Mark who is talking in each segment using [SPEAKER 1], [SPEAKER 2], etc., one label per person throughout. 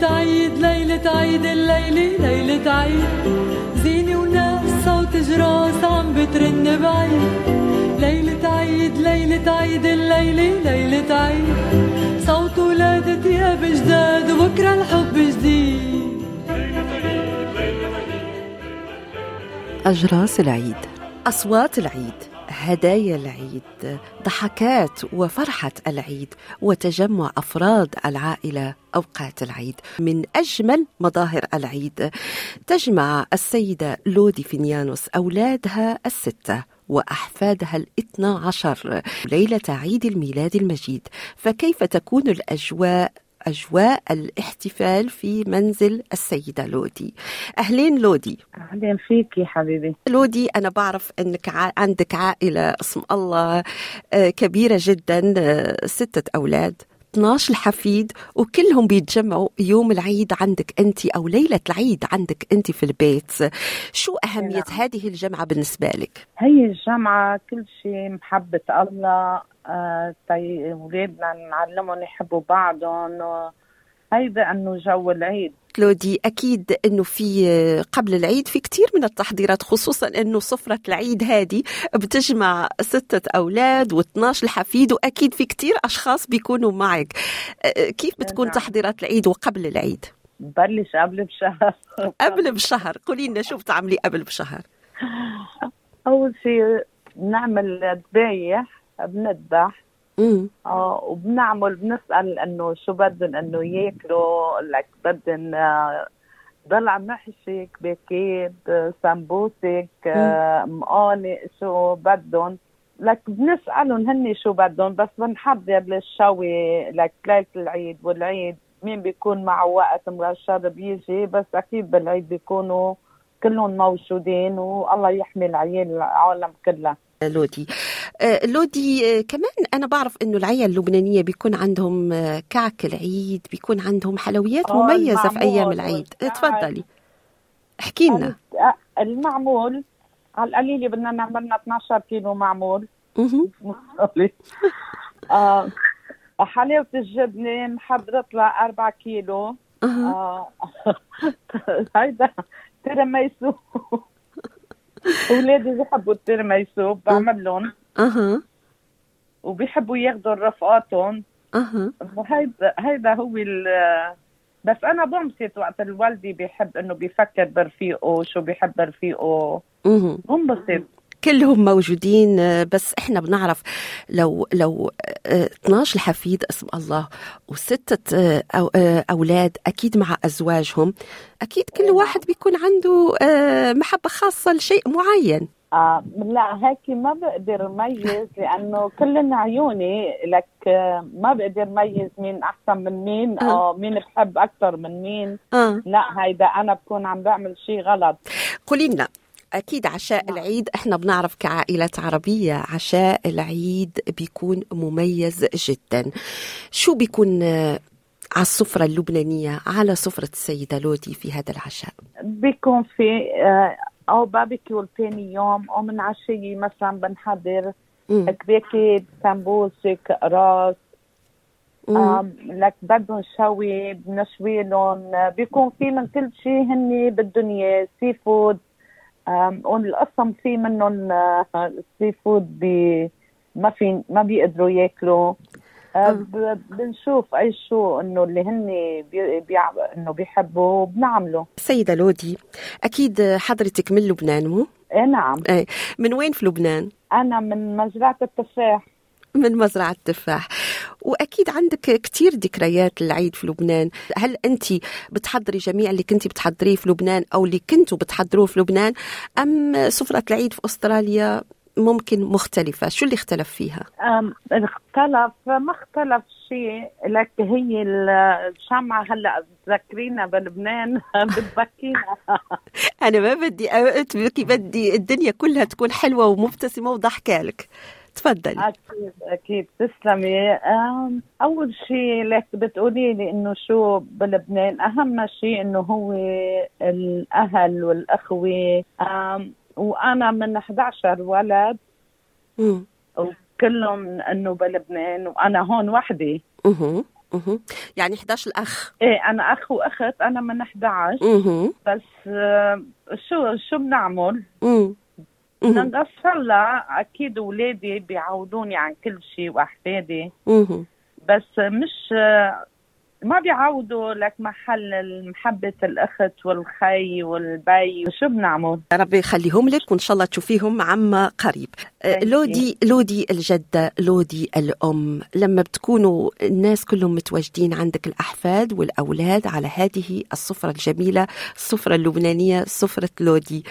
[SPEAKER 1] ليلة عيد ليلة عيد الليلة ليلة عيد. زينة وناس صوت جراس عم بترن بعيد. ليلة عيد ليلة عيد الليلة ليلة عيد. صوت ولادة ثياب جداد وبكرة الحب جديد.
[SPEAKER 2] أجراس العيد. أصوات العيد. هدايا العيد ضحكات وفرحة العيد وتجمع أفراد العائلة أوقات العيد. من أجمل مظاهر العيد تجمع السيدة لودي فينيانوس أولادها الستة وأحفادها الاثنى عشر ليلة عيد الميلاد المجيد. فكيف تكون الأجواء أجواء الاحتفال في منزل السيدة لودي. أهلين لودي.
[SPEAKER 3] أهلين فيك يا حبيبي.
[SPEAKER 2] لودي أنا بعرف أنك ع- عندك عائلة اسم الله آه، كبيرة جدا آه، ستة أولاد 12 الحفيد وكلهم بيتجمعوا يوم العيد عندك أنت أو ليلة العيد عندك أنت في البيت. شو أهمية هذه الجمعة بالنسبة لك؟
[SPEAKER 3] هي الجامعة كل شيء محبة الله آه طي ولادنا نعلمهم يحبوا بعضهم هيدا أنه جو العيد.
[SPEAKER 2] لودي أكيد أنه في آه، قبل العيد في كثير من التحضيرات خصوصا أنه سفرة العيد هذه بتجمع ستة أولاد و12 الحفيد وأكيد في كثير أشخاص بيكونوا معك. آه، كيف بتكون
[SPEAKER 3] نعم.
[SPEAKER 2] تحضيرات العيد وقبل العيد؟
[SPEAKER 3] ببلش قبل بشهر.
[SPEAKER 2] قبل بشهر. قولي لنا شو بتعملي قبل بشهر؟
[SPEAKER 3] أول شيء بنعمل ذبايح بنذبح. آه وبنعمل بنسأل إنه شو بدهم إنه ياكلوا لك بدهم آه، ضلع محشي كباكيت آه، سمبوسك آه، مقانق شو بدهم لك بنسألهم هن شو بدهم بس بنحضر للشوي لك ليلة العيد والعيد. مين بيكون معه وقت مرشد بيجي بس أكيد بالعيد بيكونوا كلهم موجودين والله يحمي العيال العالم كلها.
[SPEAKER 2] لودي آه، لودي آه، كمان أنا بعرف أنه العيال اللبنانية بيكون عندهم آه، كعك العيد بيكون عندهم حلويات
[SPEAKER 3] آه،
[SPEAKER 2] مميزة في أيام العيد
[SPEAKER 3] والكعك.
[SPEAKER 2] تفضلي احكي لنا
[SPEAKER 3] المعمول على القليله بدنا نعمل لنا 12 كيلو معمول. آه حلاوة الجبنة محضرت لها 4 كيلو. آه هيدا تيراميسو أولادي بيحبوا التيراميسو بعمل لهم
[SPEAKER 2] أها.
[SPEAKER 3] وبيحبوا ياخذوا رفقاتهم.
[SPEAKER 2] أها.
[SPEAKER 3] هيدا هيدا هو ال بس أنا بنبسط وقت الوالدي بيحب إنه بيفكر برفيقه شو بيحب رفيقه. بنبسط.
[SPEAKER 2] كلهم موجودين آه، بس إحنا بنعرف لو لو آه، 12 الحفيد اسم الله وستة آه، أو آه، أولاد أكيد مع أزواجهم أكيد كل واحد بيكون عنده آه، محبة خاصة لشيء معين.
[SPEAKER 3] آه لا هيك ما بقدر ميز لأنه كلن عيوني لك آه، ما بقدر ميز مين أحسن من مين
[SPEAKER 2] آه.
[SPEAKER 3] أو مين بحب أكثر من مين
[SPEAKER 2] آه.
[SPEAKER 3] لا هيدا أنا بكون عم بعمل شيء غلط
[SPEAKER 2] قولي لنا أكيد عشاء العيد إحنا بنعرف كعائلات عربية عشاء العيد بيكون مميز جدا شو بيكون على السفرة اللبنانية على سفرة السيدة لودي في هذا العشاء
[SPEAKER 3] بيكون في أو باربيكيو ثاني يوم أو من عشية مثلا بنحضر. راس.
[SPEAKER 2] مم.
[SPEAKER 3] آم، لك بدهم شوي بنشوي لهم بيكون في من كل شيء هن اياه seafood. والقسم في منهم آه، seafood بي ما في ما بيقدروا ياكلوا. بنشوف أي شو إنه اللي هن بي إنه بيحبوا بنعمله
[SPEAKER 2] سيدة لودي أكيد حضرتك من لبنان مو؟
[SPEAKER 3] إيه نعم
[SPEAKER 2] إيه. من وين في لبنان؟
[SPEAKER 3] أنا من مزرعة التفاح
[SPEAKER 2] من مزرعة تفاح وأكيد عندك كتير ذكريات للعيد في لبنان هل أنت بتحضري جميع اللي كنت بتحضريه في لبنان أو اللي كنتوا بتحضروه في لبنان أم سفرة العيد في أستراليا ممكن مختلفة. شو اللي اختلف فيها؟
[SPEAKER 3] اختلف ما اختلف شيء لك هي الشمعة هلأ تذكرينا بلبنان بتبكينا.
[SPEAKER 2] أنا ما بدي أتبكي بدي الدنيا كلها تكون حلوة ومبتسمة وضحكة لك. تفضلي.
[SPEAKER 3] أكيد أكيد. تسلمي. أول شيء لك بتقولي لي إنه شو بلبنان؟ أهم شيء إنه هو الأهل والأخوة. وأنا من 11 ولد. وكلهم إنه بلبنان وأنا هون وحدي
[SPEAKER 2] مهم. مهم. يعني 11 الأخ
[SPEAKER 3] إيه أنا أخ وأخت أنا من 11
[SPEAKER 2] مهم.
[SPEAKER 3] بس آه، شو شو بنعمل؟ بدنا هلا أكيد اولادي بيعودوني عن كل شيء
[SPEAKER 2] وأحفادي.
[SPEAKER 3] بس مش آه، ما بيعودوا لك محل محبة الأخت والخي والبي شو بنعمل؟
[SPEAKER 2] يا رب يخليهم لك وإن شاء الله تشوفيهم عما قريب
[SPEAKER 3] you.
[SPEAKER 2] لودي لودي الجدة لودي الأم لما بتكونوا الناس كلهم متواجدين عندك الأحفاد والأولاد على هذه السفرة الجميلة السفرة اللبنانية سفرة لودي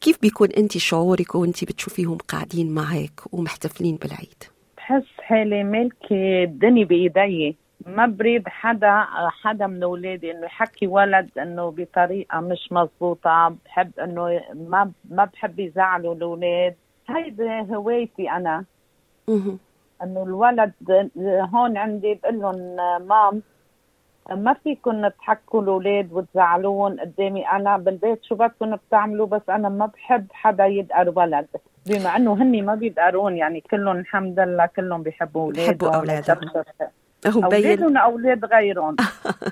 [SPEAKER 2] كيف بيكون أنت شعورك وأنت بتشوفيهم قاعدين معك ومحتفلين بالعيد
[SPEAKER 3] بحس حالي ملكي الدنيا بإيدي ما بريد حدا حدا من أولادي إنه يحكي ولد إنه بطريقة مش مزبوطة بحب إنه ما ما بحب يزعلوا الأولاد. هيدي هوايتي
[SPEAKER 2] أنا.
[SPEAKER 3] إنه الولد هون عندي بقول لهم مام ما فيكم تحكوا الأولاد وتزعلوهم قدامي. أنا بالبيت شو بدكم بتعملوا؟ بس أنا ما بحب حدا يدقر ولد. بما إنه هني ما بيدقرون يعني كلهم الحمد لله كلهم بيحبوا اولادهم
[SPEAKER 2] بيحبوا أولادهم. هو
[SPEAKER 3] اولادهم أولاد غيرهم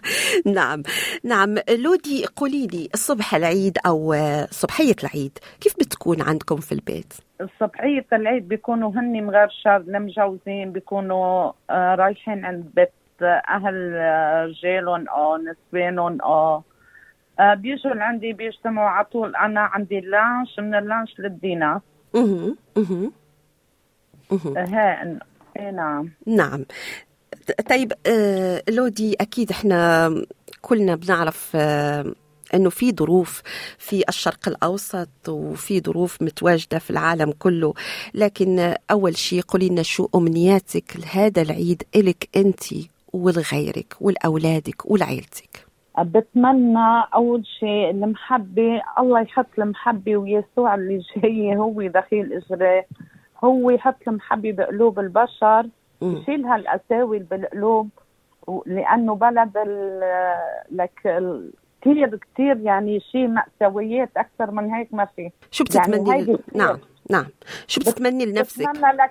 [SPEAKER 2] نعم نعم لودي قولي لي الصبح العيد أو صبحية العيد كيف بتكون عندكم في البيت؟
[SPEAKER 3] صبحية العيد بيكونوا هني مغرشر المجوزين بيكونوا آه، رايحين عند بيت أهل آه، رجالهم أو نسوانهم أو آه، بيجوا لعندي بيجتمعوا على طول أنا عندي اللانش من اللانش للدينا
[SPEAKER 2] مهم. مهم. مهم.
[SPEAKER 3] آه، ها إيه نعم
[SPEAKER 2] نعم طيب آه، لودي أكيد إحنا كلنا بنعرف آه، إنه في ظروف في الشرق الأوسط وفي ظروف متواجدة في العالم كله. لكن أول شيء قولي لنا شو أمنياتك لهذا العيد إلك أنت ولغيرك ولأولادك ولعيلتك؟
[SPEAKER 3] بتمنى أول شيء المحبة الله يحط المحبة ويسوع اللي جاي هو دخيل إجراه هو يحط المحبة بقلوب البشر. يشيل هالقساوي اللي بالقلوب لأنه بلد لك كثير كثير يعني شيء مأساويات أكثر من هيك ما في
[SPEAKER 2] شو
[SPEAKER 3] يعني
[SPEAKER 2] بتتمني.
[SPEAKER 3] كتير.
[SPEAKER 2] نعم نعم شو بتتمني لنفسك
[SPEAKER 3] بتمنى لك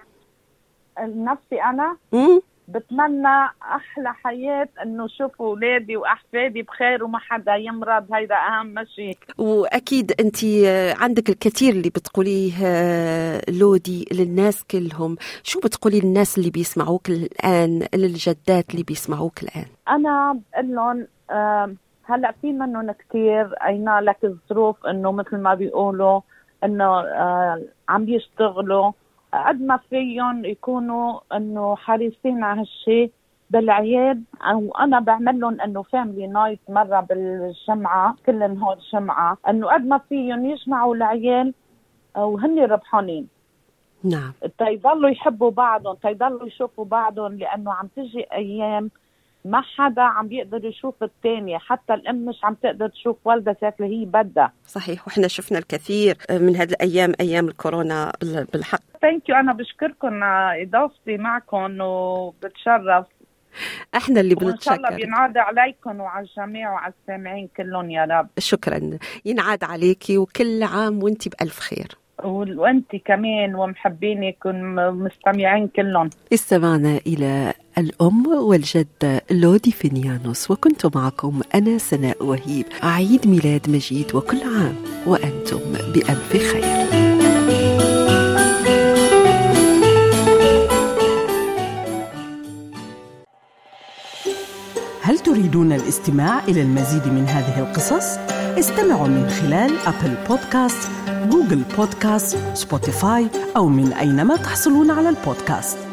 [SPEAKER 3] لنفسي أنا
[SPEAKER 2] مم؟
[SPEAKER 3] بتمنى أحلى حياة إنه شوف أولادي وأحفادي بخير وما حدا يمرض. هيدا أهم شيء
[SPEAKER 2] وأكيد أنت عندك الكثير اللي بتقوليه آه، لودي للناس كلهم. شو بتقولي للناس اللي بيسمعوك الآن للجدات اللي بيسمعوك الآن؟
[SPEAKER 3] أنا بقول لهم آم، هلأ في منهم كثير. أينا لك الظروف إنه مثل ما بيقولوا إنه آه، عم بيشتغلوا قد ما فيهم يكونوا إنه حريصين على هالشيء بالعياد أو أنا بعمل لهم إنه family night مرة بالجمعة كل نهار جمعة. إنه قد ما فيهم يجمعوا العيال وهن ربحانين.
[SPEAKER 2] نعم.
[SPEAKER 3] تيضلوا يحبوا بعضهم تيضلوا يشوفوا بعضهم لأنه عم تجي أيام ما حدا عم بيقدر يشوف الثاني حتى الأم مش عم تقدر تشوف ولدها شكل هي بدها.
[SPEAKER 2] صحيح وإحنا شفنا الكثير من هذه الأيام أيام الكورونا بال- بالحق.
[SPEAKER 3] thank you أنا بشكركم على استضافتي معكم وبتشرف.
[SPEAKER 2] إحنا اللي
[SPEAKER 3] وإن شاء الله
[SPEAKER 2] بنتشكر.
[SPEAKER 3] بينعاد عليكم وعلى الجميع وعلى السامعين كلهم يا رب.
[SPEAKER 2] شكرا. ينعاد عليكي وكل عام وانت بألف خير.
[SPEAKER 3] وانت كمان ومحبينك ومستمعين كلهم.
[SPEAKER 2] استمعنا إلى الأم والجدة لودي فينيانوس وكنت معكم أنا سناء وهيب. عيد ميلاد مجيد وكل عام وأنتم بألف خير.
[SPEAKER 4] هل تريدون الاستماع إلى المزيد من هذه القصص؟ استمعوا من خلال Apple Podcast، Google Podcast، Spotify أو من أينما تحصلون على البودكاست.